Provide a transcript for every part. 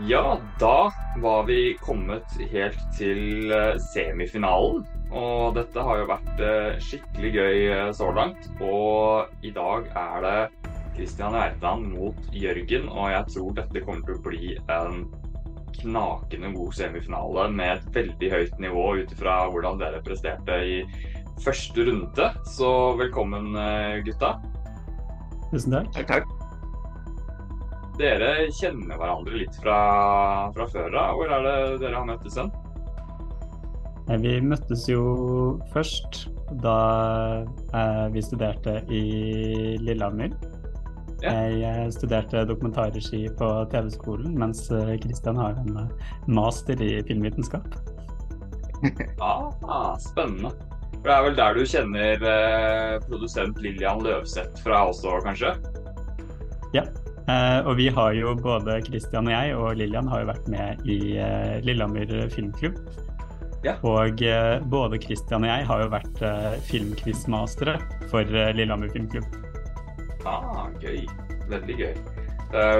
Ja, da var vi kommet helt til eh, semifinalen. Og dette har jo vært eh, skikkelig gøy eh, så langt. Og i dag er det Christian Reitan mot Jørgen, og jeg tror dette kommer til å bli en knakende god semifinale med et veldig høyt nivå ut ifra hvordan dere presterte i første runde. Så velkommen, gutta. Tusen takk. Takk, takk. Dere kjenner hverandre litt fra, fra før av. Hvor er det dere har møttes hen? Vi møttes jo først da eh, vi studerte i Lillehammer. Ja. Jeg eh, studerte dokumentarregi på TV-skolen, mens Kristian eh, har en master i filmvitenskap. ah, spennende. For Det er vel der du kjenner produsent Lillian Løvseth fra også, kanskje? Ja, og vi har jo både Christian og jeg og Lillian har jo vært med i uh, Lillehammer filmklubb. Ja. Og uh, både Christian og jeg har jo vært filmquizmastere for Lillehammer filmklubb. Ah, gøy. Veldig gøy.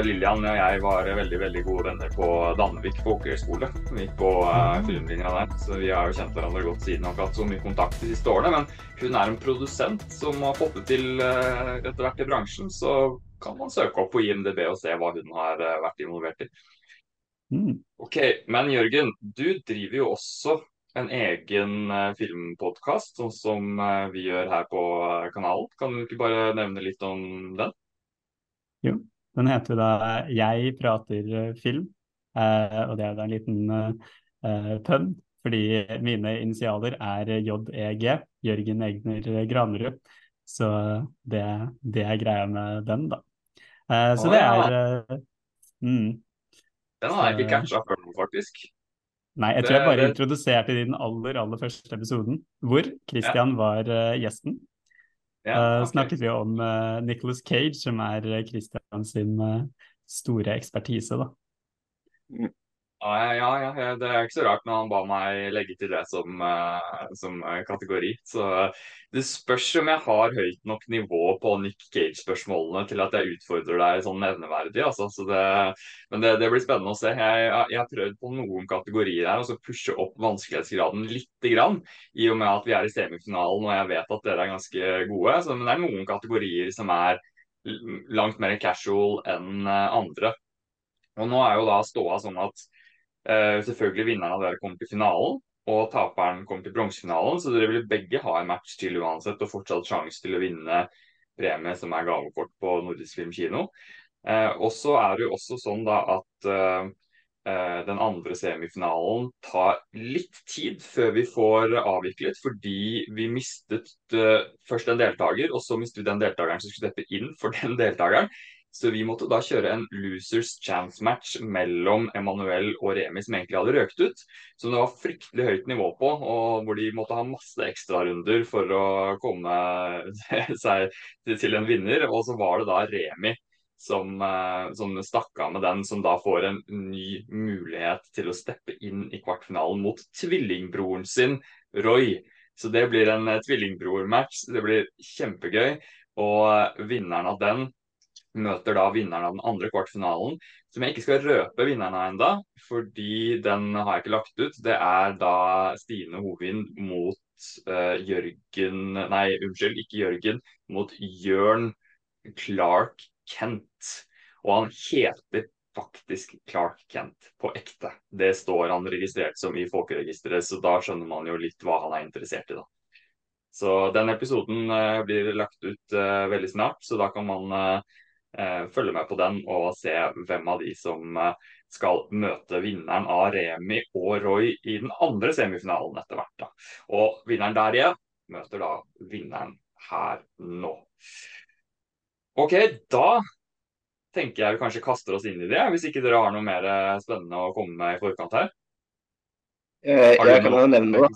Lillian og jeg var veldig veldig gode venner på Danvik folkehøgskole. Vi gikk på mm. filmlinja der, så vi har jo kjent hverandre godt siden og ikke hatt så mye kontakt de siste årene. Men hun er en produsent som har fått det til etter hvert i bransjen, så kan man søke opp på IMDb og se hva hun har eh, vært involvert i. Mm. Ok, Men Jørgen, du driver jo også en egen uh, filmpodkast, sånn som uh, vi gjør her på kanalen. Kan du ikke bare nevne litt om den? Jo, den heter da 'Jeg prater film', og det er da en liten eh, pønn. Fordi mine initialer er JEG, Jørgen Egner Granerud. Så det, det, er greia med den, da. Uh, så oh, det er uh, mm. Den har jeg ikke catcha før nå, faktisk. Nei, jeg tror jeg bare introduserte i den aller, aller første episoden, hvor Christian ja. var uh, gjesten. Ja, okay. snakket vi om Nicholas Cage, som er Christian sin store ekspertise, da. Mm. Ja, ja, ja, det er ikke så rart når han ba meg legge til det som, uh, som kategori. Så det spørs om jeg har høyt nok nivå på Nick Cage-spørsmålene til at jeg utfordrer deg sånn nevneverdig. Altså. Så det, men det, det, blir spennende å se. Jeg, jeg, har prøvd på noen kategorier her, og så pushe opp vanskelighetsgraden lite grann. I og med at vi er i semifinalen og jeg vet at dere er ganske gode. Så, men det er noen kategorier som er langt mer casual enn eh, andre. Og nå er jo da ståa sånn at selvfølgelig vinneren av dere kommer til finalen, og taperen kommer til bronsefinalen. Så dere vil begge ha en match til uansett, og fortsatt sjanse til å vinne premie som er gavekort på Nordisk Film Kino. Eh, og så er det jo også sånn da at eh, den andre semifinalen tar litt tid før vi får avviklet, fordi vi mistet først en deltaker, og så mistet vi den deltakeren som skulle steppe inn for den deltakeren. Så vi måtte da kjøre en losers chance match mellom Emanuel og Remi, som egentlig hadde røkt ut. Som det var fryktelig høyt nivå på, og hvor de måtte ha masse ekstrarunder for å komme seg til en vinner. Og så var det da Remi som, eh, som stakk av med den, som da får en ny mulighet til å steppe inn i kvartfinalen mot tvillingbroren sin, Roy. Så det blir en eh, tvillingbror-match. Det blir kjempegøy. Og eh, vinneren av den møter da vinneren av den andre kvartfinalen, som jeg ikke skal røpe vinneren av enda, fordi den har jeg ikke lagt ut. Det er da Stine Hovin mot uh, Jørgen Nei, unnskyld, ikke Jørgen. Mot Jørn Clark Kent. Og han heter faktisk Clark Kent på ekte. Det står han registrert som i folkeregisteret, så da skjønner man jo litt hva han er interessert i, da. Så den episoden uh, blir lagt ut uh, veldig snart, så da kan man uh, følge med på den og se hvem av de som eh, skal møte vinneren av Remi og Roy i den andre semifinalen etter hvert. Da. Og vinneren der igjen møter da vinneren her nå. OK, da tenker jeg vi kanskje kaster oss inn i det, hvis ikke dere har noe mer eh, spennende å komme med i forkant her. Jeg, jeg kan jo nevne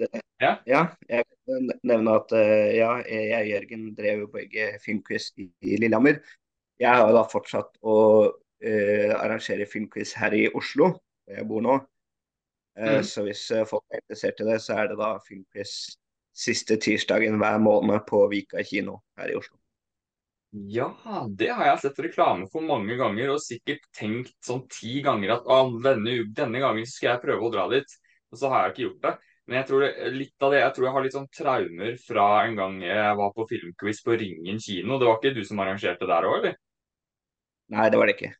det. Ja? ja? jeg kan nevne at ja, jeg og Jørgen drev jo begge filmquiz i Lillehammer. Jeg har da fortsatt å eh, arrangere filmquiz her i Oslo, hvor jeg bor nå. Eh, mm. Så hvis eh, folk er interessert i det, så er det da filmquiz siste tirsdagen hver måned på Vika kino her i Oslo. Ja, det har jeg sett reklame for mange ganger, og sikkert tenkt sånn ti ganger at denne, denne, gangen skal jeg prøve å dra dit. Og så har jeg ikke gjort det. Men jeg tror det, litt av det, jeg tror jeg har litt sånn traumer fra en gang jeg var på filmquiz på Ringen kino. Det var ikke du som arrangerte der òg, eller? Nei, det var det ikke.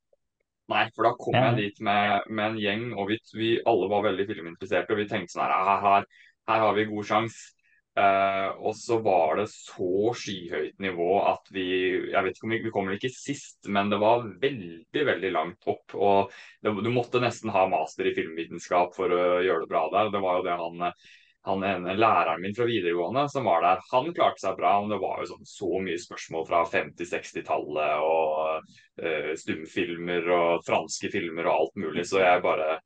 Nei, for da kom jeg dit med, med en gjeng, og vi, vi, alle var veldig filminteresserte. Og vi tenkte sånn her, her, her har vi god sjanse. Uh, og så var det så skyhøyt nivå at vi jeg vet ikke om vi, vi kommer ikke sist, men det var veldig veldig langt opp. Og det, du måtte nesten ha master i filmvitenskap for å gjøre det bra der. Det var jo det han, han ene læreren min fra videregående som var der. Han klarte seg bra, men det var jo sånn, så mye spørsmål fra 50-60-tallet og uh, stumfilmer og franske filmer og alt mulig, så jeg bare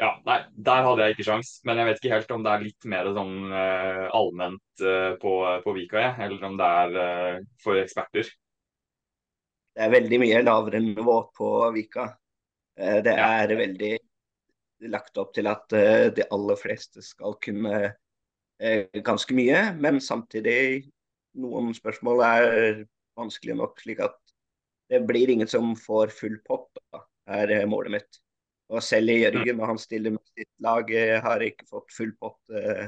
ja, nei, der hadde jeg ikke sjans, men jeg vet ikke helt om det er litt mer sånn uh, allment uh, på, på Vika, jeg, eller om det er for eksperter. Det er veldig mye lavere nivå på Vika. det er ja. veldig lagt opp til at de aller fleste skal kunne ganske mye, men samtidig noen spørsmål er vanskelig nok, slik at det blir ingen som får full pott, da, er målet mitt. Og selv Jørgen, når han stiller med sitt lag, eh, har ikke fått full pott uh,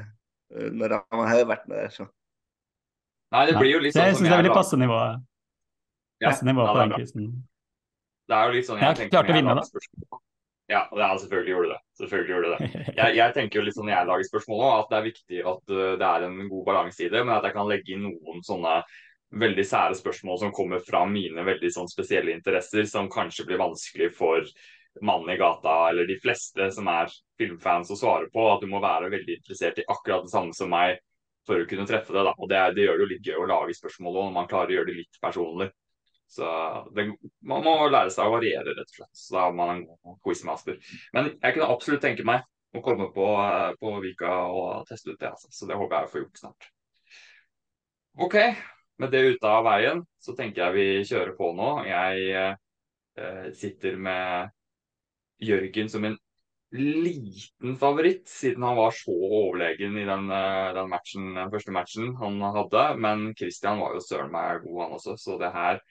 når han har vært med. Så. Nei, det blir jo litt sånn det, som jeg, jeg er veldig passe nivå. Passe nivå på den quizen. Det er jo litt sånn jeg, jeg klarte å vinne, da. Ja, er selvfølgelig gjorde det. Selvfølgelig gjorde det. Jeg, jeg tenker jo litt sånn når jeg lager spørsmål nå, at det er viktig at uh, det er en god balanse i det, men at jeg kan legge inn noen sånne veldig sære spørsmål som kommer fra mine veldig sånn spesielle interesser, som kanskje blir vanskelig for mannen i gata, eller de fleste som er filmfans, å svare på. At du må være veldig interessert i akkurat det samme som meg for å kunne treffe det. Da. Og det, det, gjør det jo litt gøy å lage spørsmål når man klarer å gjøre det litt personlig. Så det, Man må lære seg å variere, rett og slett. Så da har man en god quizmaster. Men jeg kunne absolutt tenke meg å komme på, på Vika og teste ut det. Altså. Så det håper jeg får gjort snart. OK, med det ute av veien så tenker jeg vi kjører på nå. Jeg eh, sitter med Jørgen som en liten favoritt, siden han var så overlegen i den, eh, den, matchen, den første matchen han hadde. Men Christian var jo søren meg god, han også, så det her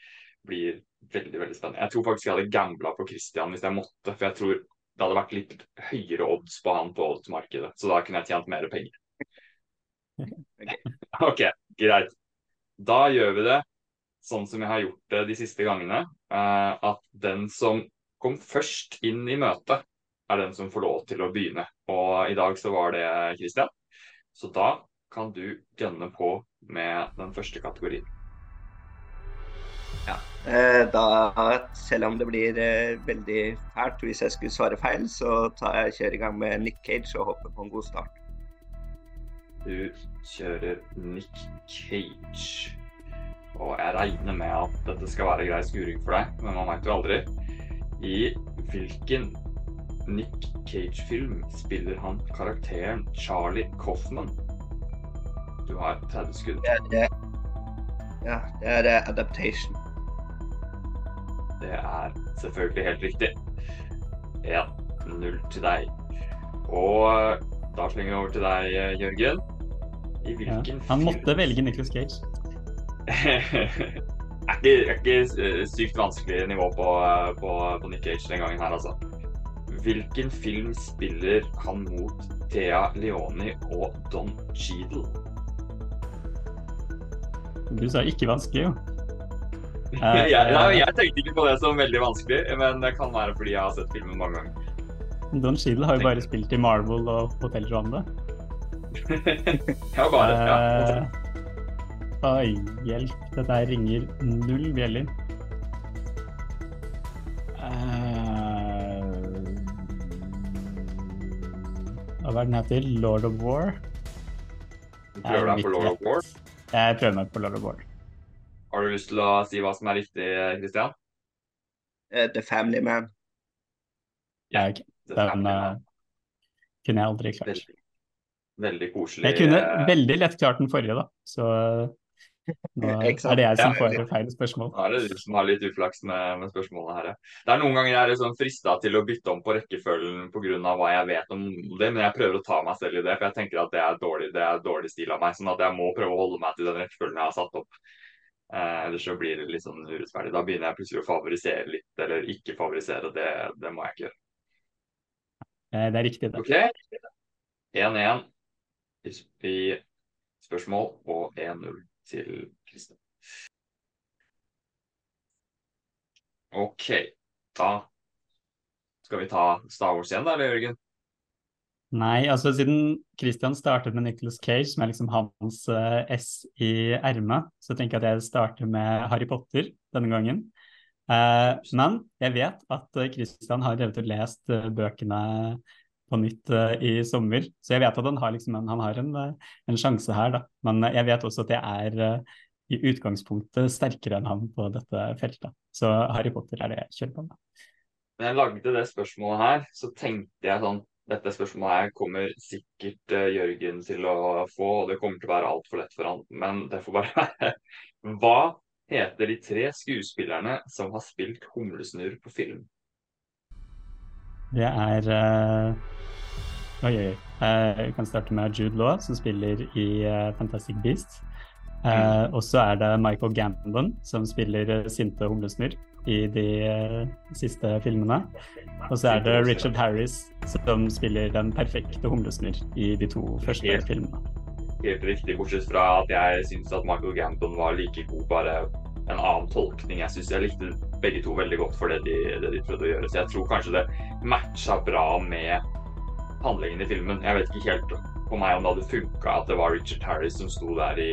blir veldig veldig spennende. Jeg tror faktisk jeg hadde gambla på Christian hvis jeg måtte, for jeg tror det hadde vært litt høyere odds på han på oddsmarkedet. Så da kunne jeg tjent mer penger. OK, greit. Da gjør vi det sånn som jeg har gjort det de siste gangene. Uh, at den som kom først inn i møtet, er den som får lov til å begynne. Og i dag så var det Christian. Så da kan du gønne på med den første kategorien. Eh, da, selv om det blir eh, veldig fælt hvis jeg skulle svare feil, så tar jeg kjører i gang med Nick Cage og håper på en god start. Du kjører Nick Cage. Og jeg regner med at dette skal være grei skuring for deg, men man veit jo aldri. I hvilken Nick Cage-film spiller han karakteren Charlie Coffman? Du har 30 skudd. Ja, det, ja, det er adaptation. Det er selvfølgelig helt riktig. 1-0 til deg. Og da slenger vi over til deg, Jørgen. I hvilken ja, han måtte velge Nicholas Cage. er ikke, ikke eh, sykt vanskelig nivå på, eh, på, på Nick Cage den gangen her, altså. Hvilken film spiller han mot Thea Leoni og Don Cheadle? Du sa ikke vanskelig, jo. Jeg, jeg, jeg, tenkte ikke på det som veldig vanskelig, men det kan være fordi jeg har sett filmen mange ganger. Don Cheadle har jo bare spilt i Marvel og Hotell Rwanda. ja, bare. Ja. Uh, Oi, hjelp. Dette her ringer null bjeller. Uh, hva er den heter? Lord of War? Du prøver deg på Lord of War? Jeg prøver meg på Lord of War. Har du lyst til å si hva som er riktig, Christian? Uh, The Family Man. Ja, ok. Den uh, kunne jeg aldri klart. Veldig, veldig koselig. Jeg kunne veldig lett klart den forrige, da. Så nå er det jeg som får feil spørsmål. Nå er det du som har litt uflaks med, med spørsmålene her. Ja. Det er noen ganger jeg er liksom frista til å bytte om på rekkefølgen pga. hva jeg vet om det, men jeg prøver å ta meg selv i det, for jeg tenker at det er dårlig, det er dårlig stil av meg. Sånn at jeg må prøve å holde meg til den rekkefølgen jeg har satt opp. Eh, ellers så blir det litt sånn urettferdig. Da begynner jeg plutselig å favorisere litt, eller ikke favorisere. Det, det må jeg ikke gjøre. Eh, det er riktig, det. Ok. 1-1 i spørsmål og 1-0 til Kristian. OK. Da skal vi ta Star Wars igjen, da, eller Jørgen? Nei, altså siden Christian startet med Nicholas Cage, som er liksom hans uh, S i ermet, så tenker jeg at jeg starter med Harry Potter denne gangen. Uh, men jeg vet at uh, Christian har drevet og lest uh, bøkene på nytt i sommer, så jeg vet at han har, liksom en, han har en, en, sjanse her, da. Men jeg vet også at jeg er i utgangspunktet sterkere enn han på dette feltet. Så Harry Potter er det jeg kjører på med. Når jeg lagde det spørsmålet her, så tenkte jeg sånn dette spørsmålet her kommer sikkert uh, Jørgen til å få, og det kommer til å være altfor lett for han, men det får bare være. Hva heter de tre skuespillerne som har spilt Humlesnurr på film? Det er uh... Oi, oi. Uh, vi kan starte med Jude Law, som spiller i Fantastic Beasts. Uh, og så er det Michael Gambon som spiller uh, sinte humlesnurr i de uh, siste filmene. Og så er det Richard Harris som spiller den perfekte humlesnurr i de to første helt, filmene. Helt riktig, bortsett fra at jeg syns at Michael Gambon var like god, bare en annen tolkning. Jeg syns jeg likte begge to veldig godt for det de, det de prøvde å gjøre. Så jeg tror kanskje det matcha bra med handlingen i filmen. Jeg vet ikke helt på meg om det hadde funka at det var Richard Harris som sto der i,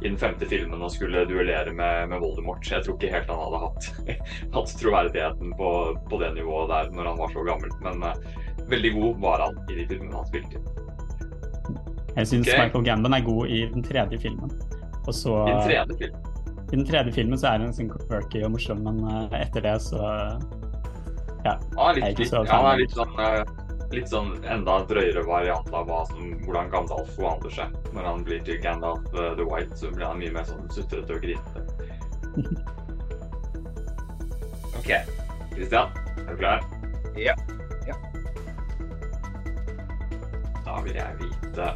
i den femte filmen og skulle duellere med, med, Voldemort. Jeg tror ikke helt han hadde hatt, hatt troverdigheten på, på, det nivået der når han var så gammel. Men uh, veldig god var han i de filmene han spilte Jeg syns okay. Michael Gambon er god i den tredje filmen. Så I den tredje filmen? I den tredje filmen så er han sånn quirky og morsom, men uh, etter det så ja. Ah, litt, litt, ja, han er litt sånn uh, litt sånn enda drøyere variant av hva som, hvordan Gandalf forvandler seg. Når han blir til Gandalf uh, the White, så blir han mye mer sånn sutrete og grinete. OK. Christian, er du klar? Ja. ja. Da vil jeg vite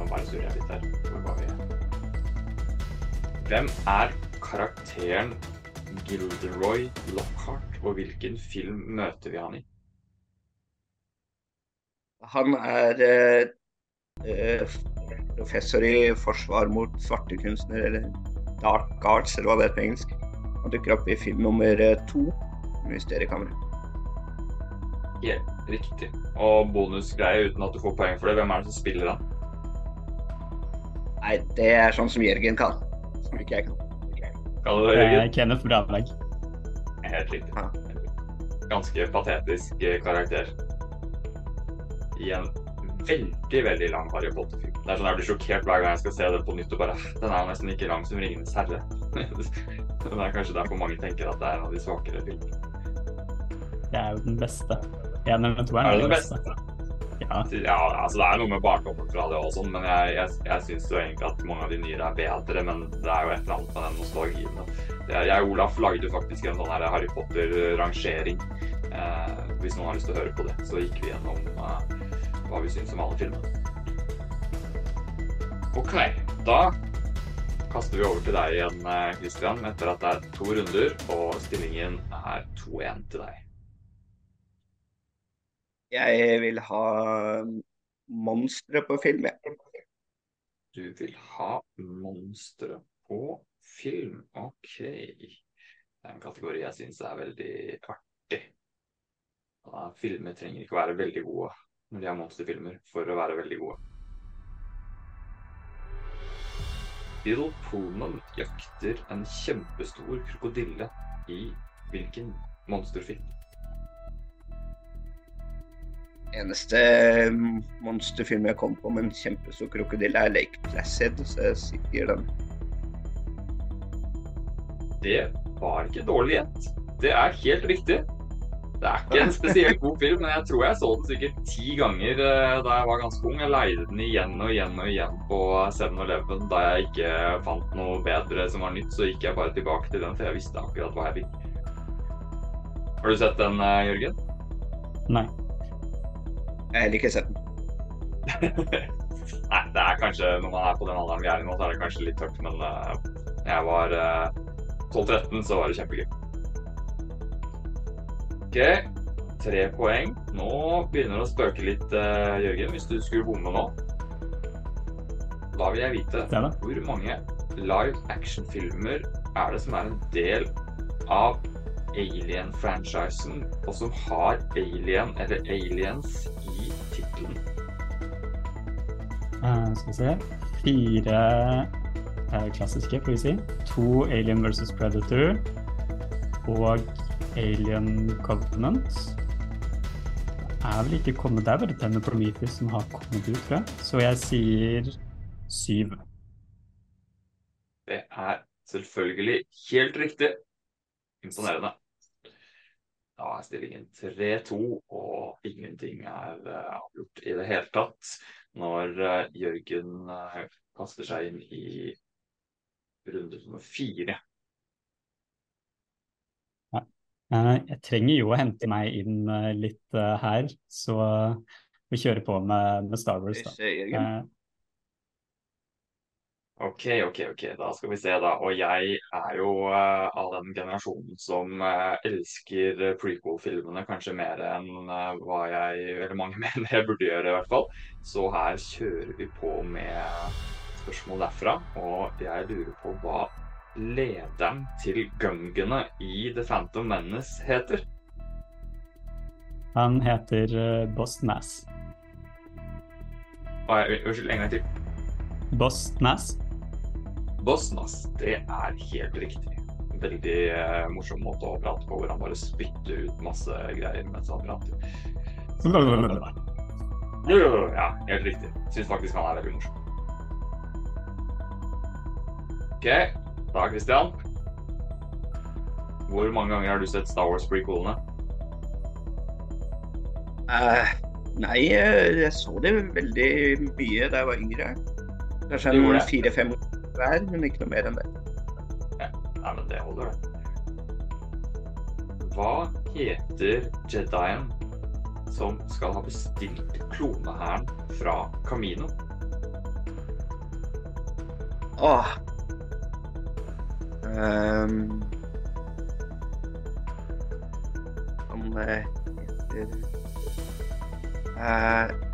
Nå bare surrer jeg litt her. Hvor var vi? Hvem er karakteren Gilderoy Lockhart? og hvilken film møter vi han i? Han er eh, eh, professor i forsvar mot svarte kunstnere, eller dark arts, eller hva det er på engelsk. Han dukker opp i film nummer eh, to, 'Mysteriekammeret'. Helt riktig. Og bonusgreie uten at du får poeng for det. Hvem er det som spiller han? Nei, det er sånn som Jørgen kan. Som ikke jeg kan. Kan du det, Jørgen? Kenneth Branegg helt riktig. Ganske patetisk eh, karakter. I en veldig, veldig lang Harry Potter-film. Det er sånn Jeg blir sjokkert hver gang jeg skal se det på nytt og bare Den er nesten like lang som 'Ringenes herre'. det er kanskje derfor mange tenker at det er en av de svakere filmene. Det er jo den beste. En eller to er den beste. Ja. ja. altså Det er noe med barndommen fra det og sånn, men jeg, jeg, jeg syns jo egentlig at mange av de nyere er bedre. Men det er jo et eller annet med den nostalgien. Jeg og Olaf lagde faktisk en sånn Harry Potter-rangering. Eh, hvis noen har lyst til å høre på det, så gikk vi gjennom eh, hva vi syns om alle filmene. OK, da kaster vi over til deg igjen, eh, Christian, etter at det er to runder, og stillingen er 2-1 til deg. Jeg vil ha monstre på film, jeg. Du vil ha monstre på Film, OK. Det er en kategori jeg syns er veldig artig. Filmer trenger ikke være veldig gode når de er monsterfilmer, for å være veldig gode. Bill Pullman jakter en kjempestor krokodille i hvilken monsterfilm? Eneste monsterfilm jeg kom på med en kjempestor krokodille, er Lake Placid, så jeg sier den. Det var ikke dårlig gjett. Det er helt riktig. Det er ikke en spesielt god film, men jeg tror jeg så den sikkert ti ganger eh, da jeg var ganske ung. Jeg leide den igjen og igjen og igjen på 7-Eleven. Da jeg ikke fant noe bedre som var nytt, så gikk jeg bare tilbake til den, for jeg visste akkurat hva jeg fikk. Har du sett den, eh, Jørgen? Nei. Jeg har heller ikke sett den. Nei, det er kanskje når man er på den alderen vi er i nå, så er det kanskje litt tørt, men uh, jeg var uh, 12-13, så var det kjempegøy. OK, tre poeng. Nå begynner det å spøke litt, uh, Jørgen, hvis du skulle bomme nå. Da vil jeg vite hvor mange live action-filmer er det som er en del av Alien-franchisen, og som har Alien eller Aliens i tittelen? Uh, skal vi se Fire uh, klassiske, får vi si. To Alien versus Predator og Alien Covenant. Er vel ikke kommet der, bare denne Prometheus som har kommet ut, tror jeg. Så jeg sier syv. Det er selvfølgelig helt riktig. Imponerende. Da er stillingen 3-2, og ingenting er uh, avgjort i det hele tatt når uh, Jørgen uh, kaster seg inn i runde nummer fire. Jeg trenger jo å hente meg inn litt her, så vi kjører på med, med Star Wars. Da. OK, OK, ok, da skal vi se, da. Og jeg er jo uh, av den generasjonen som uh, elsker prequel-filmene kanskje mer enn uh, hva jeg Eller mange mener jeg burde gjøre, i hvert fall. Så her kjører vi på med spørsmål derfra. Og jeg lurer på hva lederen til gungene i The Phantom Menace heter. Han heter Boss Nass. Unnskyld, en gang til. Boss Nass. Bosnas, det er helt riktig. Veldig eh, morsom måte å prate på, hvor han bare spytter ut masse greier mens han prater. Ja, helt riktig. Syns faktisk han er veldig morsom. OK, da Christian. Hvor mange ganger har du sett Star Wars-prequelene? Uh, nei, eh, jeg så det veldig mye da jeg var yngre. Kanskje fire-fem år hver, men ikke noe mer enn det. Ja, Nei, men det holder, det. Hva heter Jedien som skal ha bestilt klonehæren fra Camino? Åh. Um, han heter uh,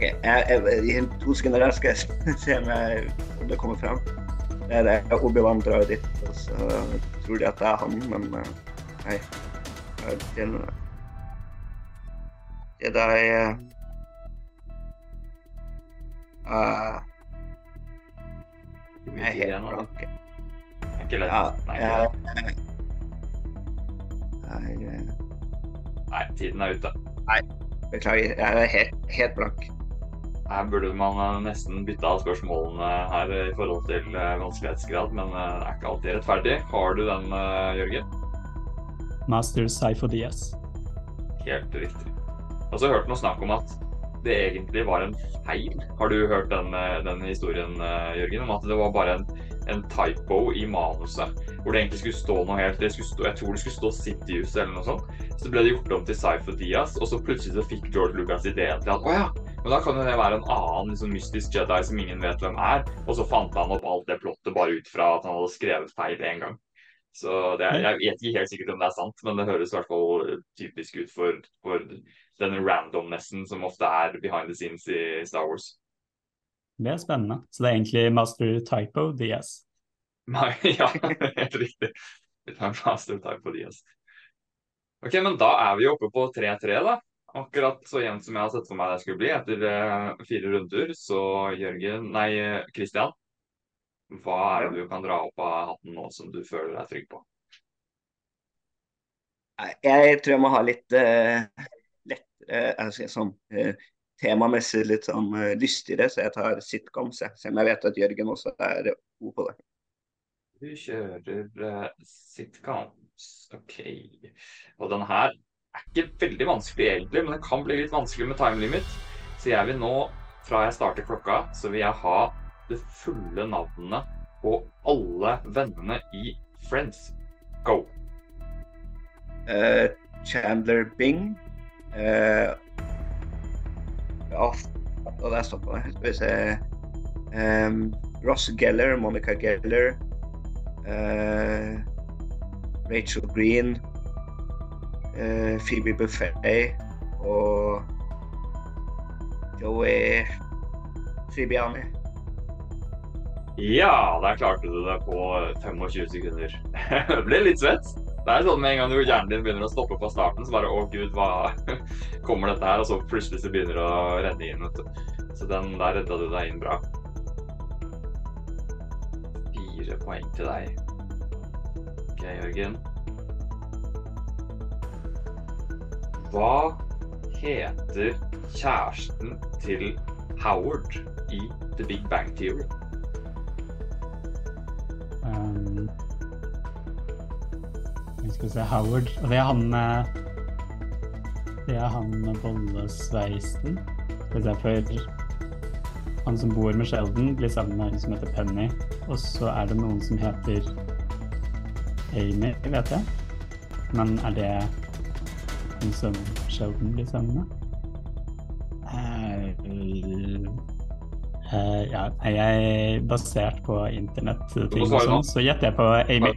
OK, jeg, jeg, i to sekunder der skal jeg se om, jeg, om det kommer fram. Det er det. Obi-Wan drar dit, og så tror de at det er han, men uh, nei. Er Jedi uh, Jeg er helt blank. Ikke lett. Ja, nei, nei, tiden er ute. Nei, beklager. Jeg er helt, helt blank. Her burde man eh, nesten bytte av spørsmålene her i forhold til eh, vanskelighetsgrad, men eh, det er ikke alltid rettferdig. Har du den, Jørgen? Master Saifo Diaz. Helt riktig. Så har jeg hørt noe snakk om at det egentlig var en feil. Har du hørt den, den historien, Jørgen? Om at det var bare en, en, typo i manuset. Hvor det egentlig skulle stå noe helt stå, Jeg tror det skulle stå Cityus eller noe sånt. Så ble det gjort om til Saifo Diaz, og så plutselig så fikk George Lucas ideen til at å ja, men da kan jo det være en annen liksom, mystisk Jedi som ingen vet hvem er. Og så fant han opp alt det plottet bare ut fra at han hadde skrevet feil én gang. Så er, Jeg vet ikke helt sikkert om det er sant, men det høres i hvert fall typisk ut for, for denne randomnessen som ofte er behind the scenes i Star Wars. Det er spennende. Så det er egentlig master typo DS? Nei, ja, helt riktig. Det er master typo DS. Ok, men da er vi oppe på 3-3, da. Akkurat så jevnt som jeg har sett for meg det skulle bli etter uh, fire runder. Så Jørgen, nei, Christian. Hva er det du kan dra opp av hatten nå som du føler deg trygg på? Jeg tror jeg må ha litt uh, lettere altså, sånn, uh, temamessig litt sånn uh, lystigere, så jeg tar sitcoms. Selv om jeg vet at Jørgen også er god på det. Du kjører sitcoms, OK. Og den her er ikke veldig vanskelig egentlig, men det kan bli litt vanskelig med time limit. Så jeg vil nå, fra jeg starter klokka, så vil jeg ha det fulle navnet på alle vennene i Friends. Go. Uh, Chandler Bing. Uh, oh, og der stoppa det. Skal vi um, Ross Geller, Monica Geller. Uh, Rachel Green. Uh, Phoebe Buffet og Joey Sibiani. Ja, der klarte du det på 25 sekunder. det ble litt svett. Det er sånn med en gang du hjernen din begynner å stoppe på starten, så bare å gud, hva kommer dette her? Og så plutselig så begynner det å renne inn, vet du. Så den der redda du deg inn bra. Fire poeng til deg. OK, Jørgen. Hva heter kjæresten til Howard i The Big Bang Theory? Um, jeg skal se Howard. Og det er han med Det er han med bollesveisen. Skal vi se, han som bor med Sheldon, blir sammen med hun som heter Penny. Og så er det noen som heter Amy, vet jeg. Men er det som sjelden blir? Uh, uh, ja, jeg er basert på internettting og sånn, så gjetter jeg på Amy.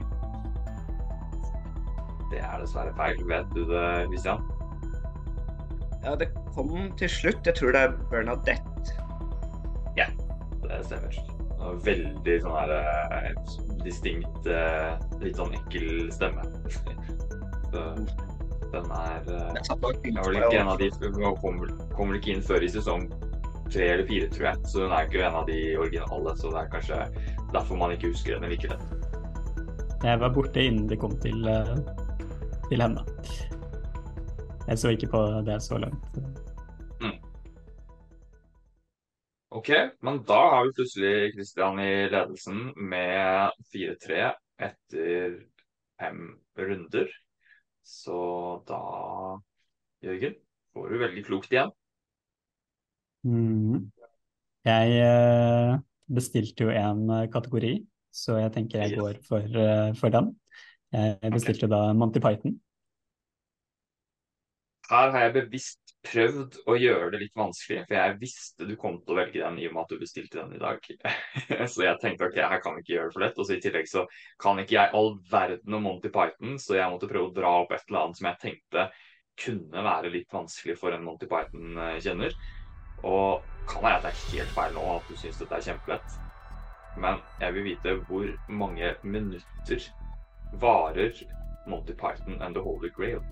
Det er dessverre feil. Vet du det, Christian? Ja, det kom til slutt. Jeg tror det er Bernadette. Ja, det stemmer. Veldig sånn her distinkt, litt sånn ekkel stemme. Så den er uh, var ikke en av de kommer, kommer ikke inn før i sesong tre eller fire, tror jeg. Så hun er ikke en av de originale, så det er kanskje derfor man ikke husker henne like lett. Jeg var borte innen det kom til til henne. Jeg så ikke på det så langt. Mm. OK, men da har vi plutselig Christian i ledelsen med 4-3 etter fem runder. Så da, Jørgen, får du veldig klokt igjen. Mm. Jeg eh, bestilte jo en eh, kategori, så jeg tenker jeg går for, eh, for den. Jeg bestilte okay. da Monty Python. Her har jeg bevisst prøvd å gjøre det litt vanskelig, for jeg visste du kom til å velge den i og med at du bestilte den i dag. så jeg tenkte ok, her kan vi ikke gjøre det for lett. Og så i tillegg så kan ikke jeg all verden om Monty Python, så jeg måtte prøve å dra opp et eller annet som jeg tenkte kunne være litt vanskelig for en Monty Python-kjenner. Og kan være at det er helt feil nå at du syns dette er kjempelett, men jeg vil vite hvor mange minutter varer Monty Python and the Holy Grail?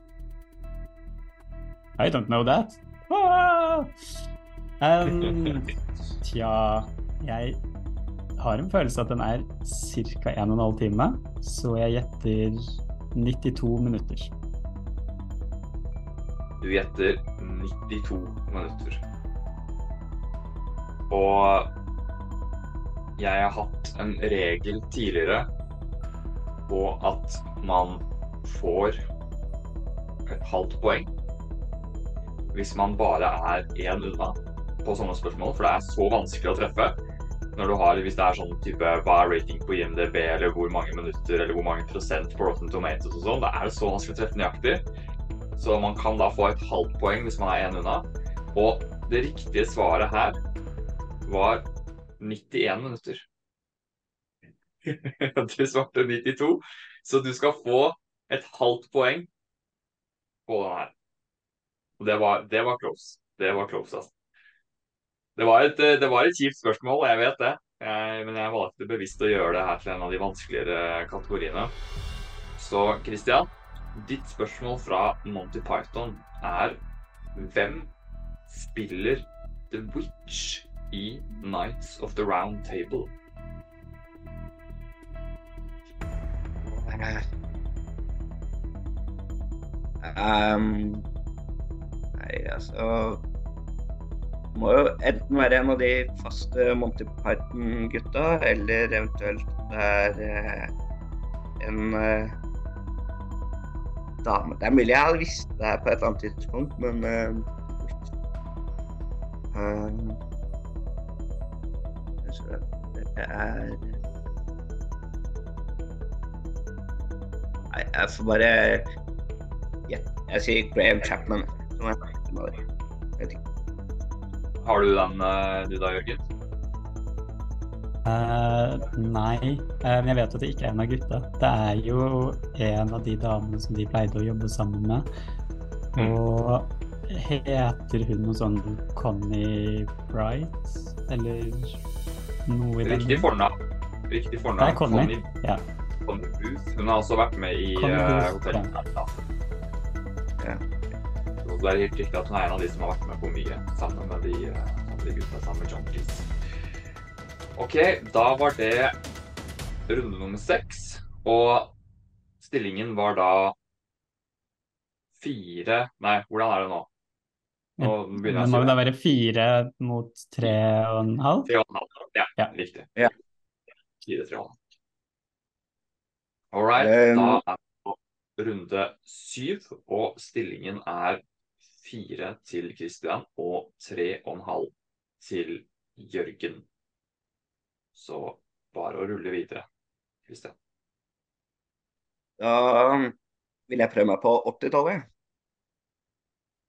I don't know that. Ah! Um, tja Jeg har en følelse at den er ca. 1 12 time, så jeg gjetter 92 minutter. Du gjetter 92 minutter. Og jeg har hatt en regel tidligere på at man får et halvt poeng hvis man bare er én unna på sånne spørsmål, for det er så vanskelig å treffe. Når du har, Hvis det er sånn type hva er rating på IMDb, eller hvor mange minutter eller hvor mange prosent på Rotten Tomatoes og sånn, da er det så vanskelig å treffe nøyaktig. Så man kan da få et halvt poeng hvis man er én unna. Og det riktige svaret her var 91 minutter. du svarte 92, så du skal få et halvt poeng på den her. Og det var, det var close. Det var close, altså. Det var, et, det var et kjipt spørsmål, jeg vet det. Jeg, men jeg valgte bevisst å gjøre det her til en av de vanskeligere kategoriene. Så Christian, ditt spørsmål fra Monty Python er hvem spiller The Witch i Nights of the Round Table? Um, altså Må jo enten være en av de faste Monty Python-gutta, eller eventuelt det er eh, en eh, dame Det er mulig jeg hadde visst det her på et eller annet tidspunkt, men uh, Det er Nei, jeg får bare gjette Jeg sier Graham Chapman. Har du den du da, Jørgen? Uh, nei, uh, men jeg vet at det ikke er en av gutta. Det er jo en av de damene som de pleide å jobbe sammen med. Mm. Og heter hun noe sånn Connie Bright, eller noe i den Riktig fornavn. Riktig fornavn. Det er Connie. Connie, ja. Connie Booth. Hun har også vært med i uh, Hotell ja. ja. Det er helt riktig at hun er en av de som har vært med på mye sammen med de, de gutta sammen med John Cleese. OK, da var det runde nummer seks. Og stillingen var da fire Nei, hvordan er det nå? nå det må da være fire mot tre og en halv? Tre og en halv, ja. ja. Riktig. Ja. Fire, tre og en halv. All right. Um, da er det på runde syv, og stillingen er fire til Christian og tre og en halv til Jørgen. Så bare å rulle videre. Kristian. Da vil jeg prøve meg på 80-tallet.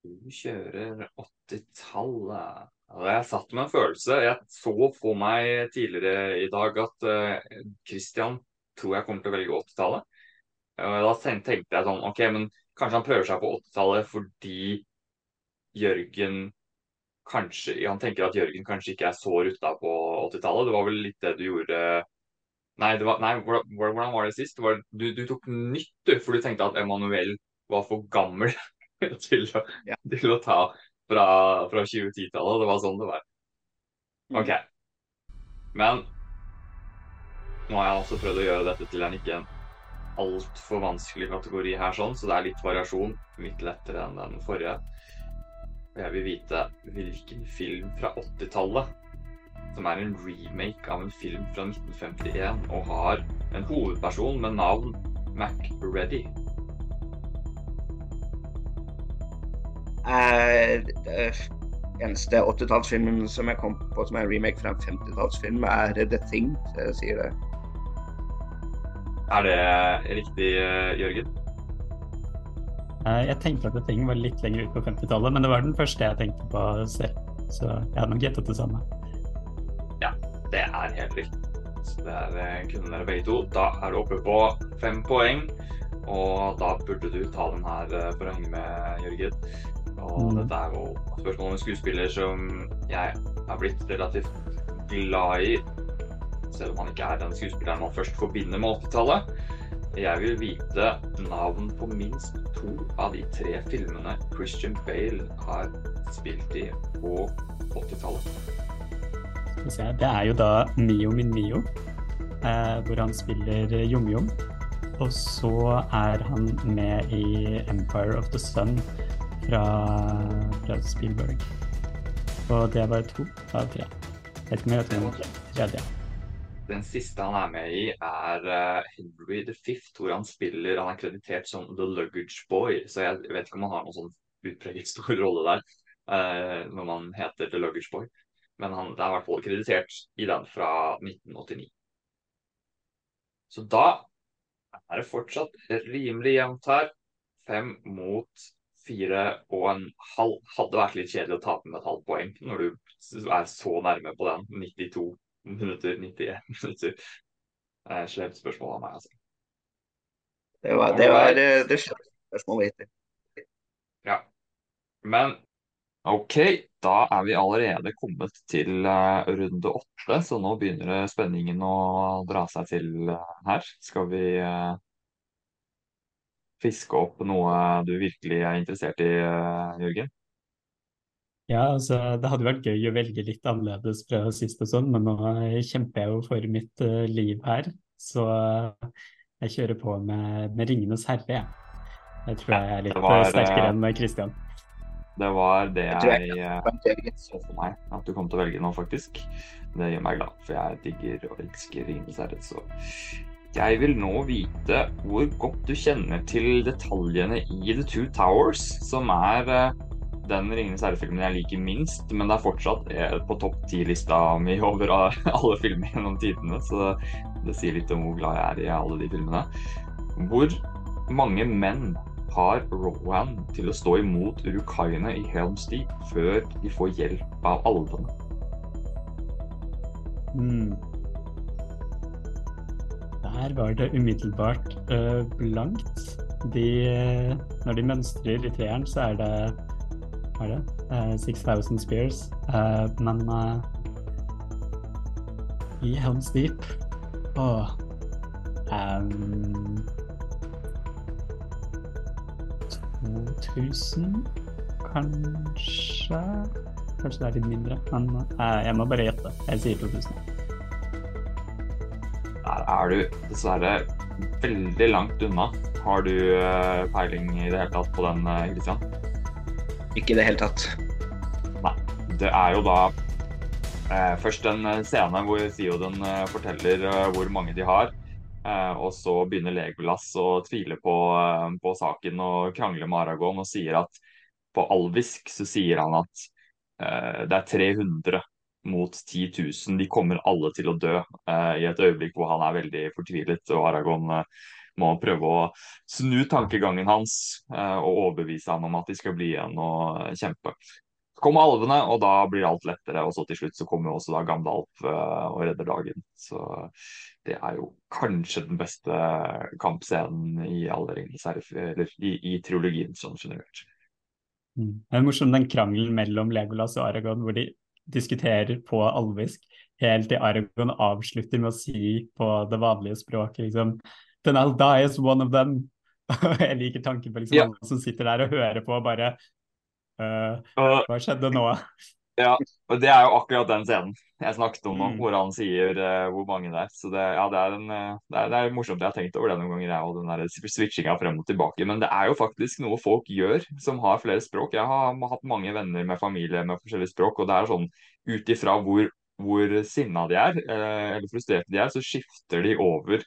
Du kjører 80-tallet. Jeg satt med en følelse. Jeg så for meg tidligere i dag at Kristian uh, tror jeg kommer til å velge 80-tallet. Uh, da tenkte jeg sånn OK, men kanskje han prøver seg på 80-tallet fordi Jørgen kanskje Han tenker at Jørgen kanskje ikke er så rutta på 80-tallet. Det var vel litt det du gjorde Nei, var, nei hvordan var det sist? Var, du, du, tok nytt, du, for du tenkte at Emanuel var for gammel til, å, ja. til å ta fra, fra 2010-tallet. Det var sånn det var. Mm. OK. Men nå har jeg også prøvd å gjøre dette til en ikke en altfor vanskelig kategori her, sånn, så det er litt variasjon. Litt lettere enn den forrige. Jeg vil vite hvilken film fra 80-tallet som er en remake av en film fra 1951 og har en hovedperson med navn MacReady. Det eneste 80-tallsfilmen som jeg kom på som er en remake fra en 50-tallsfilm, er The Thing. Sier det. Er det riktig, Jørgen? Eh, jeg tenkte at ting var litt lenger ut på 50-tallet, men det var den første jeg tenkte på selv. Så jeg hadde nok gjettet det samme. Ja, det er helt riktig. Så det er, eh, kunne dere begge to. Da er du oppe på fem poeng. Og da burde du ta den her eh, for å henge med, Jørgen. Og mm. dette er jo spørsmål om en skuespiller som jeg er blitt relativt glad i. Selv om han ikke er den skuespilleren man først forbinder med 80-tallet. Jeg vil vite navn på minst to av de tre filmene Christian Bale har spilt i på 80-tallet. Det er jo da Mio min Mio, eh, hvor han spiller Jom-Jom. Og så er han med i Empire of the Sun fra, fra Spielberg. Og det var to av tre. Jeg vet ikke om jeg vet om tredje. Den siste han er med i, er uh, Henry V, hvor han spiller Han er kreditert som The Luggage Boy, så jeg vet ikke om han har noen sånn utpreget stor rolle der uh, når man heter The Luggage Boy. Men han, det er i hvert fall kreditert i den fra 1989. Så da er det fortsatt rimelig jevnt her. Fem mot fire og en halv. Hadde vært litt kjedelig å tape med et halvt poeng når du er så nærme på den. 92 minutter, 91 minutter. Det er et Slemt spørsmål av meg, altså. Det var det, var, det, det spørsmålet hittil. Ja. Men OK, da er vi allerede kommet til uh, runde åtte, så nå begynner spenningen å dra seg til uh, her. Skal vi uh, fiske opp noe du virkelig er interessert i, Jørgen? Ja, altså det hadde vært gøy å velge litt annerledes fra sist og sånn, men nå kjemper jeg jo for mitt uh, liv her. Så uh, jeg kjører på med, med 'Ringenes herre', jeg. Jeg tror jeg er litt var, eh, sterkere enn Christian. Det var det jeg, jeg så for meg at du kom til å velge nå, faktisk. Det gjør meg glad, for jeg digger og elsker 'Ringenes herre'. Så jeg vil nå vite hvor godt du kjenner til detaljene i The Two Towers, som er den 'Ringenes herre'-filmen jeg liker minst, men det er fortsatt eh, på topp ti-lista mi over alle filmer gjennom tidene, så det sier litt om hvor glad jeg er i alle de filmene. Hvor mange menn har Rowan til å stå imot urukaiene i Helms Deep før de får hjelp av alvene? Mm. Der var det umiddelbart uh, blankt. De, når de mønstrer i treeren, så er det Hva er det? Uh, 6000 Spears. Uh, men i Helms Deep Åh um, 2000, kanskje? Kanskje det er litt mindre. Men uh, jeg må bare gjette. Jeg sier 2000. Der er du dessverre veldig langt unna. Har du uh, peiling i det hele tatt på den, Kristian? Ikke i det hele tatt. Nei. Det er jo da Eh, først en eh, scene hvor Theoden eh, forteller hvor mange de har. og så begynner Legolas å tvile på, på, saken og krangle med Aragon og sier at på alvisk så sier han at det er 300 mot 10 000. De kommer alle til å dø i et øyeblikk hvor han er veldig fortvilet. Og Aragon må prøve å snu tankegangen hans og overbevise ham om at de skal bli igjen og kjempe Så kommer alvene, og da blir alt lettere. Og så til slutt så kommer også da Gandalf uh, og redder dagen. Så det er jo kanskje den beste kampscenen i alle ringenes eller i, i triologien sånn generelt. Mm. Det er morsom den krangelen mellom Legolas og Aragon hvor de diskuterer på alvisk helt til Aragon avslutter med å si på det vanlige språket liksom Then I'll die as one of them. jeg liker tanken på liksom yeah. alle som sitter der og hører på og bare Uh, hva skjedde nå? Ja, og det er jo akkurat den scenen jeg snakket om mm. hvor han sier uh, hvor mange det er. Så det, ja, det, er en, uh, det, er, det, er, morsomt. Jeg har tenkt over det noen ganger, jeg, og den der switchinga frem og tilbake. Men det er jo faktisk noe folk gjør som har flere språk. Jeg har, har hatt mange venner med familie med forskjellige språk, og det er sånn ut ifra hvor, hvor sinna de er, eller frustrerte de er, så skifter de over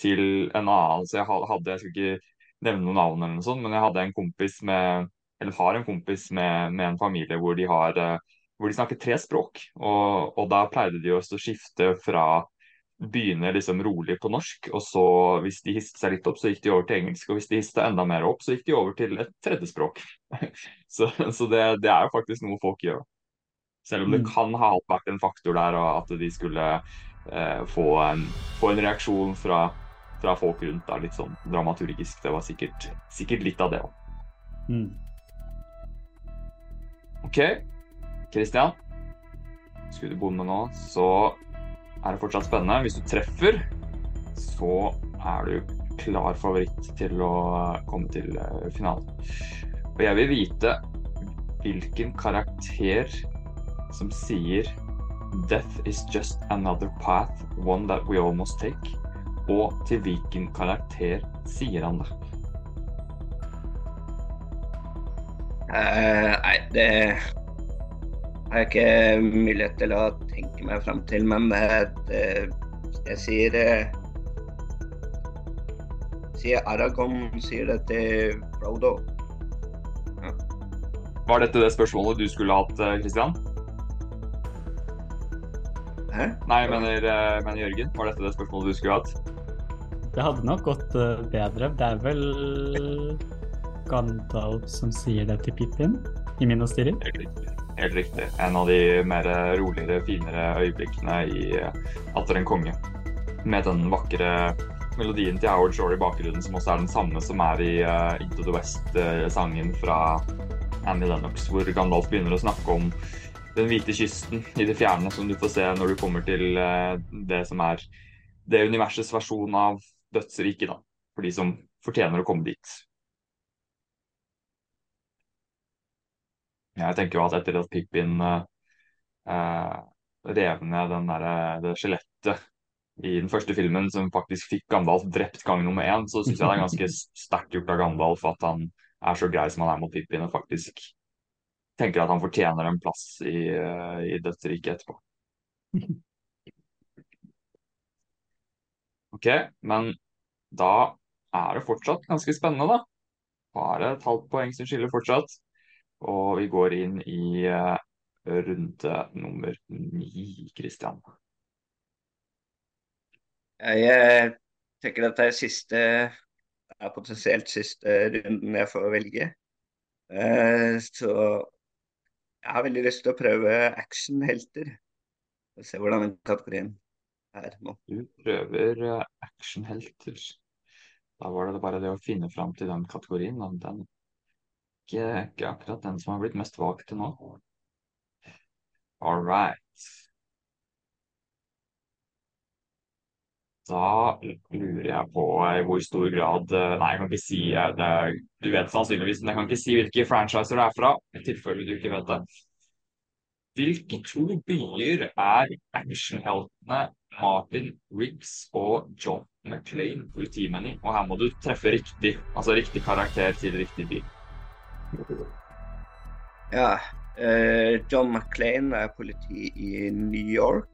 til en annen. Så jeg hadde, jeg skal ikke nevne noen navn eller noe sånt, men jeg hadde en kompis med eller har en kompis med, med en familie hvor de, har, eh, hvor de snakker tre språk. Og, og da pleide de å skifte fra begynne liksom rolig på norsk, og så hvis de histe seg litt opp, så gikk de over til engelsk. Og hvis de histe enda mer opp, så gikk de over til et tredje språk. så, så det, det, er jo faktisk noe folk gjør. Selv om det mm. kan ha vært en faktor der, og at de skulle eh, få, en, få, en, reaksjon fra, fra folk rundt Da, litt sånn dramaturgisk. Det var sikkert, sikkert litt av det òg. Mm. OK, Christian. Skulle du bomme nå, så er det fortsatt spennende. Hvis du treffer, så er du klar favoritt til å komme til eh, finalen. Og jeg vil vite hvilken karakter som sier Death is just another path, one that we almost take. Og til hvilken karakter sier han det? Uh, nei, det har jeg ikke mulighet til å tenke meg fram til, men det, det, jeg sier uh, sier Aragon sier det til Frodo. Ja. Var dette det spørsmålet du skulle hatt, Christian? Hæ? Nei, mener, mener Jørgen. Var dette det spørsmålet du skulle hatt? Det hadde nok gått bedre. Det er vel Gandalf som sier det til Pippin i Minas riktig. Helt riktig. En av de mer roligere, finere øyeblikkene i Atter en konge. Med den vakre melodien til Howard Shore i bakgrunnen, som også er den samme som er i uh, Into the West-sangen fra Annie Lennox, hvor Gandalf begynner å snakke om den hvite kysten i det fjerne, som du får se når du kommer til det som er det universets versjon av dødsriket, da. For de som fortjener å komme dit. Jeg tenker jo at etter at Pippin eh, eh, rev ned den der, det skjelettet i den første filmen, som faktisk fikk Gandalf drept gang nummer én, så syns jeg det er ganske sterkt gjort av Gandalf at han er så grei som han er mot Pippin, og faktisk tenker at han fortjener en plass i, uh, i dødsriket etterpå. OK, men da er det fortsatt ganske spennende, da. Bare et halvt poeng som skiller fortsatt. Og vi går inn i uh, runde nummer ni, Kristian. Jeg tenker dette er siste er potensielt siste runden jeg får velge. Uh, så jeg har veldig lyst til å prøve actionhelter. Se hvordan den kategorien er nå. Du prøver eh, actionhelter. Da var det bare det å finne fram til den kategorien. Den ikke, ikke akkurat den som har blitt mest valgt til nå. All right. Da lurer jeg på i hvor stor grad eh, Nei, jeg kan ikke si eh, det. Du vet sannsynligvis, men jeg kan ikke si hvilke franchiser det er fra, i tilfelle du ikke vet det. Hvilke to byer er actionheltene Martin Riggs og John McClain politimennene. Og her må du treffe riktig, altså riktig karakter til riktig by. Ja. Uh, John McClain er politi i New York.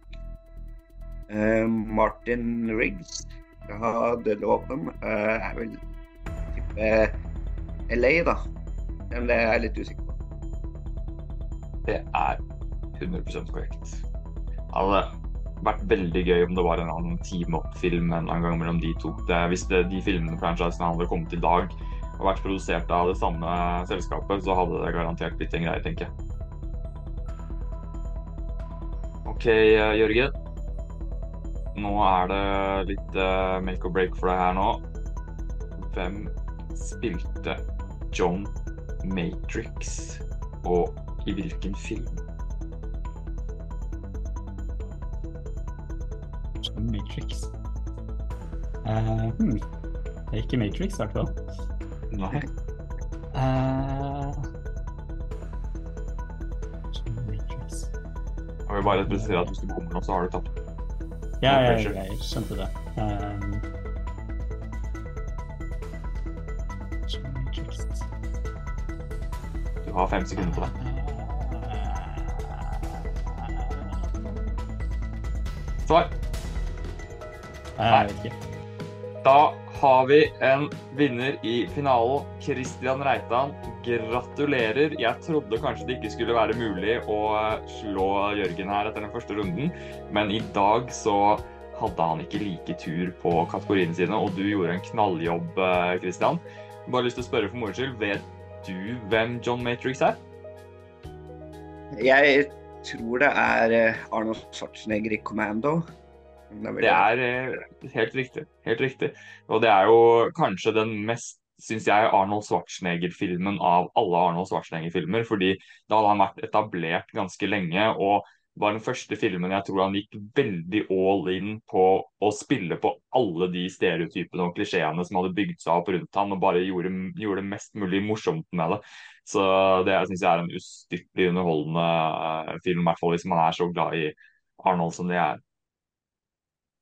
Uh, Martin Riggs fra Dødeloven uh, er vel type LA, da. Men det er jeg litt usikker på. Det er 100 korrekt. Hadde vært veldig gøy om det var en annen team up-film en annen gang mellom de to. Det, hvis det, de filmene franchisene hadde kommet i dag og vært produsert av det samme selskapet, så hadde det garantert blitt en greie, tenker jeg. OK, Jørgen. Nå er det litt uh, make or break for deg her nå. Hvem spilte John Matrix, og i hvilken film? Matrix uh, hmm. Det er ikke Matrix, i hvert fall. Nei. Uh, Matrix Jeg vil bare presisere at hvis du bommer nå, så har du tapt. Ja, ja, ja, jeg, skjønte det. Um, du har fem sekunder på deg. Svar? Jeg vet ikke. Da har vi en vinner i finalen. Christian Reitan, gratulerer. Jeg trodde kanskje det ikke skulle være mulig å slå Jørgen her etter den første runden, men i dag så hadde han ikke like tur på kategoriene sine, og du gjorde en knalljobb, Christian. Bare lyst til å spørre for moro skyld, vet du hvem John Matrix er? Jeg tror det er Arnold Schwarzenegger i Commando. Det er eh, helt riktig. Helt riktig. Og det er jo kanskje den mest syns jeg, Arnold Schwarzenegger-filmen av alle Arnold Schwarzenegger-filmer. Fordi da hadde han vært etablert ganske lenge, og var den første filmen jeg tror han gikk veldig all in på å spille på alle de stereotypene og klisjeene som hadde bygd seg opp rundt han, og bare gjorde, gjorde det mest mulig morsomt med det. Så det syns jeg er en ustyrtelig underholdende eh, film, i hvert fall hvis man er så glad i Arnold som det er.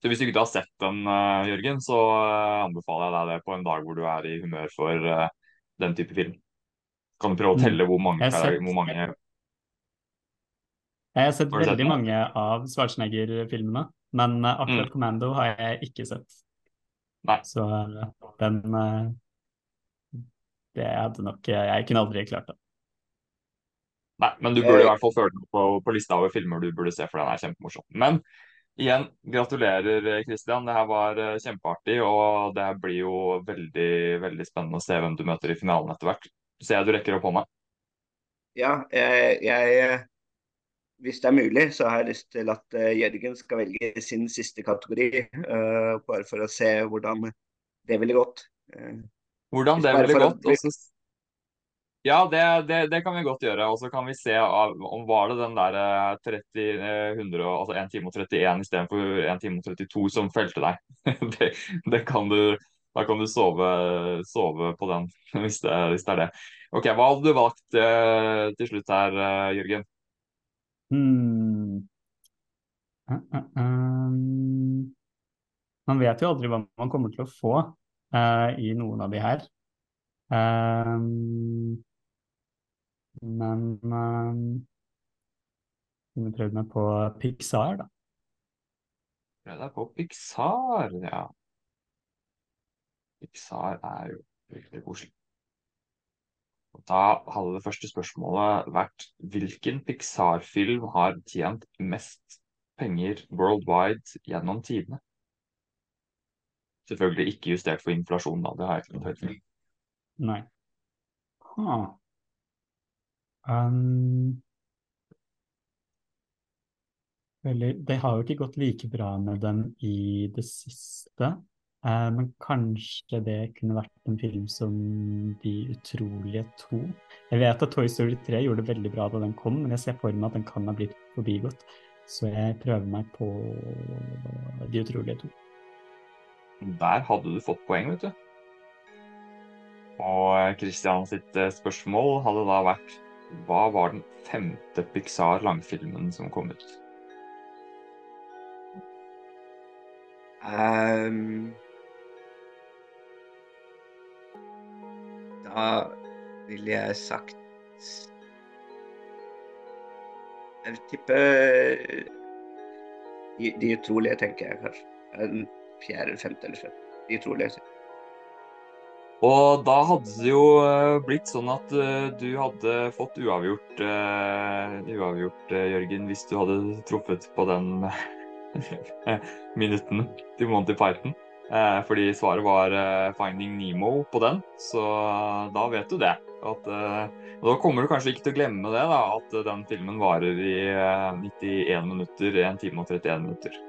Så hvis du ikke har sett den, uh, Jørgen, så uh, anbefaler jeg deg det på en dag hvor du er i humør for uh, den type film. Kan du prøve å mm. telle hvor mange, jeg har sett, hvor mange... Jeg har sett veldig sett mange av Schwarzenegger-filmene, men akkurat mm. Commando har jeg ikke sett. Nei. Så den Det hadde nok Jeg kunne aldri klart det. Nei, men du burde i hvert fall følge den på, på lista over filmer du burde se, for den er kjempemorsom. Men Igjen, gratulerer Kristian. Det her var eh, kjempeartig, og det blir jo veldig veldig spennende å se hvem du møter i finalen etter hvert. Ser jeg du rekker opp hånda? Ja, jeg, jeg, Hvis det er mulig, så har jeg lyst til at uh, Jørgen skal velge sin siste kategori. Uh, bare for å se hvordan det ville gått. Uh, hvordan det ville gått? Også ja, det, det, det, kan vi godt gjøre. Og så kan vi se om var det den der 30, eh, 100, eh, altså 1 time og 31 istedenfor 1 time og 32 som felte deg. det, det, kan du Da kan du sove, sove på den, hvis hvis det, er det. Ok, Hva hadde du valgt eh, til slutt her, eh, Jørgen? Hmm. Uh, uh, um. Man vet jo aldri hva man kommer til å få uh, i noen av de her. Um, men um, vi prøvde meg på Pixar, da. Prøv deg på Pixar, ja. Pixar er jo virkelig koselig. Og da hadde det første spørsmålet vært hvilken Pixar-film har tjent mest penger worldwide gjennom tidene? Selvfølgelig ikke justert for inflasjon, da. Det har jeg ikke noe høyt for. Nei. Huh. Um, Veldig. Det har jo ikke gått like bra med dem i det siste. Uh, men kanskje det kunne vært en film som De utrolige to. Jeg vet at Toy Story 3 gjorde det veldig bra da den kom, men jeg ser for meg at den kan ha blitt forbigått. Så jeg prøver meg på De utrolige to. Der hadde du fått poeng, vet du. Og Christian sitt eh, spørsmål hadde da vært hva var den femte Pixar-langfilmen som kom ut? Um, da ville jeg sagt Jeg tipper de, de utrolige, tenker jeg kanskje. Fjerde, femte eller sjette. De utrolige. Og da hadde det jo eh, blitt sånn at uh, du hadde fått uavgjort, uh, uavgjort uh, Jørgen, hvis du hadde truffet på den minutten til Monty Python. Uh, fordi svaret var eh, 'Finding Nemo' på den, så eh, da vet du det. At, og da kommer du kanskje ikke til å glemme det, da, at den filmen varer i 91 minutter, 1 time og 31 minutter.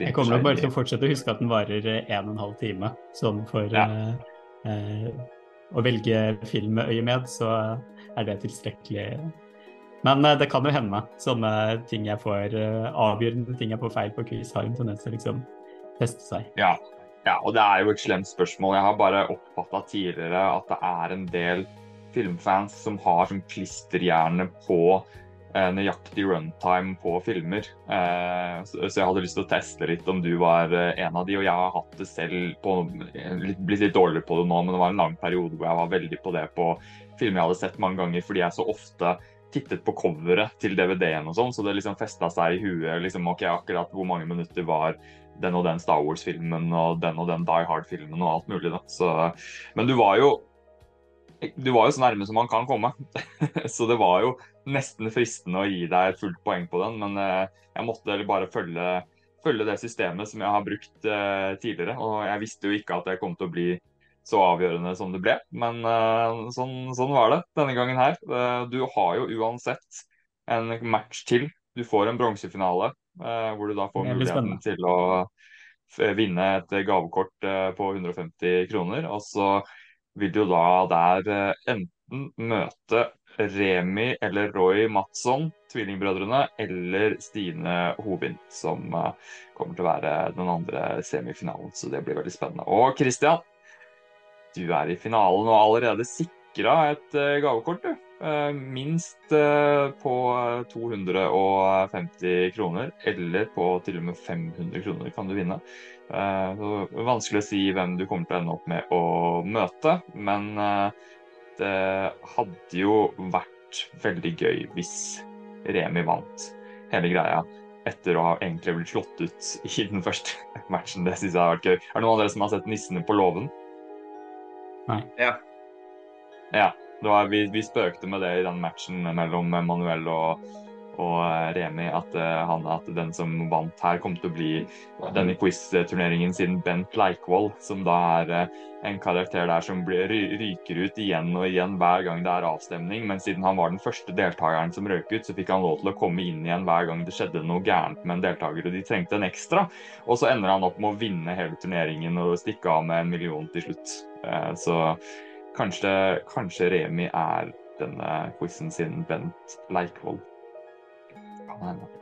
Jeg kommer nok bare til å fortsette å huske at den varer 1 12 time. Sånn for ja. eh, å velge film med øyemed, så er det tilstrekkelig men eh, det kan jo hende sånne ting jeg får eh, avgjørende ting jeg får feil på quiz, har en tendens til å liksom feste seg. Ja. ja, og det er jo et slemt spørsmål. Jeg har bare oppfatta tidligere at det er en del filmfans som har sånn klisterhjerne på nøyaktig runtime på filmer. Så, så, jeg hadde lyst til å teste litt om du var en av de, og jeg har hatt det selv på, blitt litt dårligere på det nå, men det var en lang periode hvor jeg var veldig på det på filmer jeg hadde sett mange ganger, fordi jeg så ofte tittet på coveret til DVD-en og sånn, så det liksom festa seg i huet liksom, ok, akkurat hvor mange minutter var den og den Star Wars-filmen og den og den Die Hard-filmen og alt mulig. da. Så, men du var jo du var jo så nærme som man kan komme. så det var jo nesten fristende å gi deg fullt poeng på den, men eh, jeg måtte bare følge, følge, det systemet som jeg har brukt eh, tidligere. Og jeg visste jo ikke at det kom til å bli så avgjørende som det ble. Men uh, sånn, sånn, var det denne gangen her. Uh, du har jo uansett en match til. Du får en bronsefinale uh, hvor du da får muligheten til å vinne et gavekort på 150 kroner. Og så vil du da der enten møte Remi eller Roy Matsson, tvillingbrødrene, eller Stine Hovin, som kommer til å være den andre semifinalen. Så det blir veldig spennende. Og Christian, du er i finalen og allerede sikra et uh, gavekort, du. Minst på 250 kroner, eller på til og med 500 kroner kan du vinne. Vanskelig å si hvem du kommer til å ende opp med å møte, men det hadde jo vært veldig gøy hvis Remi vant hele greia etter å ha egentlig blitt slått ut i den første matchen. Det syns jeg har vært gøy. Er det noen av dere som har sett 'Nissene på låven'? Nei. Ja. ja. Var, vi, vi, spøkte med det i den matchen mellom Manuel og, og eh, Remi, at, uh, han, at, den som vant her, kom til å bli denne quiz-turneringen siden Bent Leikvoll, som da er uh, en karakter der som blir, ryker ut igjen og igjen hver gang det er avstemning. Men siden han var den første deltakeren som røk ut, så fikk han lov til å komme inn igjen hver gang det skjedde noe gærent med en deltaker og de trengte en ekstra. Og så ender han opp med å vinne hele turneringen og stikke av med en million til slutt. Eh, så kanskje, kanskje Remi er denne quizen sin Bent Leikvoll. Kan hende.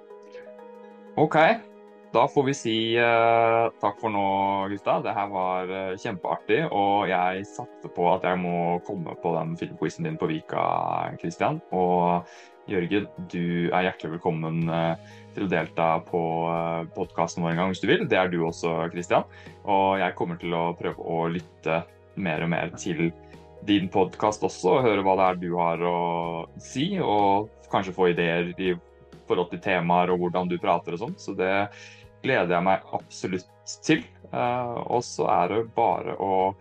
OK. Da får vi si uh, takk for nå, gutta. Det her var uh, kjempeartig. Og jeg satte på at jeg må komme på den filmquizen din på Vika, Christian. Og Jørgen, du er hjertelig velkommen uh, til å delta på podkasten vår en gang hvis du vil. Det er du også, Christian. Og jeg kommer til å prøve å lytte mer og mer til din podkast også, og høre hva det er du har å si, og kanskje få ideer i forhold til temaer og hvordan du prater og sånn. Så det gleder jeg meg absolutt til. Uh, og så er det bare å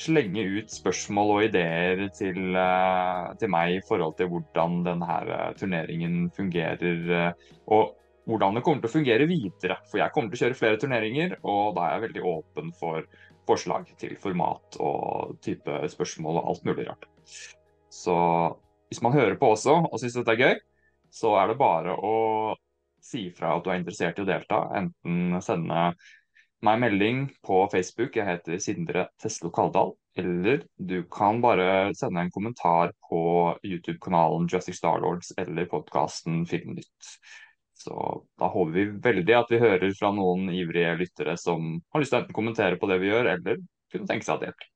slenge ut spørsmål og ideer til, uh, til meg i forhold til hvordan denne turneringen fungerer. og hvordan det kommer til å fungere videre. For jeg kommer til å kjøre flere turneringer, og da er jeg veldig åpen for forslag til format og type spørsmål og alt mulig rart. Så hvis man hører på også og syns dette er gøy, så er det bare å si fra at du er interessert i å delta. Enten sende meg melding på Facebook, jeg heter Sindre Teslo Kaldal. Eller du kan bare sende en kommentar på YouTube-kanalen Justic Starlords eller podkasten Filmnytt. Så da håper vi veldig at vi hører fra noen ivrige lyttere som har lyst til å enten kommentere på det vi gjør, eller kunne tenke seg å delta.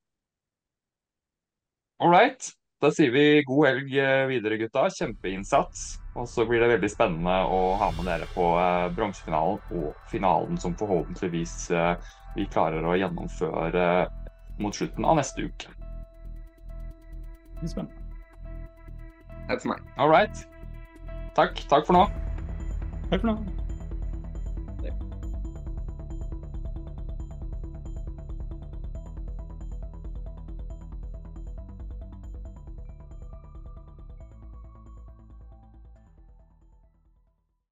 All right. Da sier vi god helg eh, videre, gutta. Kjempeinnsats. Og så blir det veldig spennende å ha med dere på eh, bronsefinalen og finalen, som forhåpentligvis eh, vi klarer å gjennomføre mot slutten av neste uke. Det blir spennende. Takk for meg. All right. Takk. Takk for nå. Takk for nå.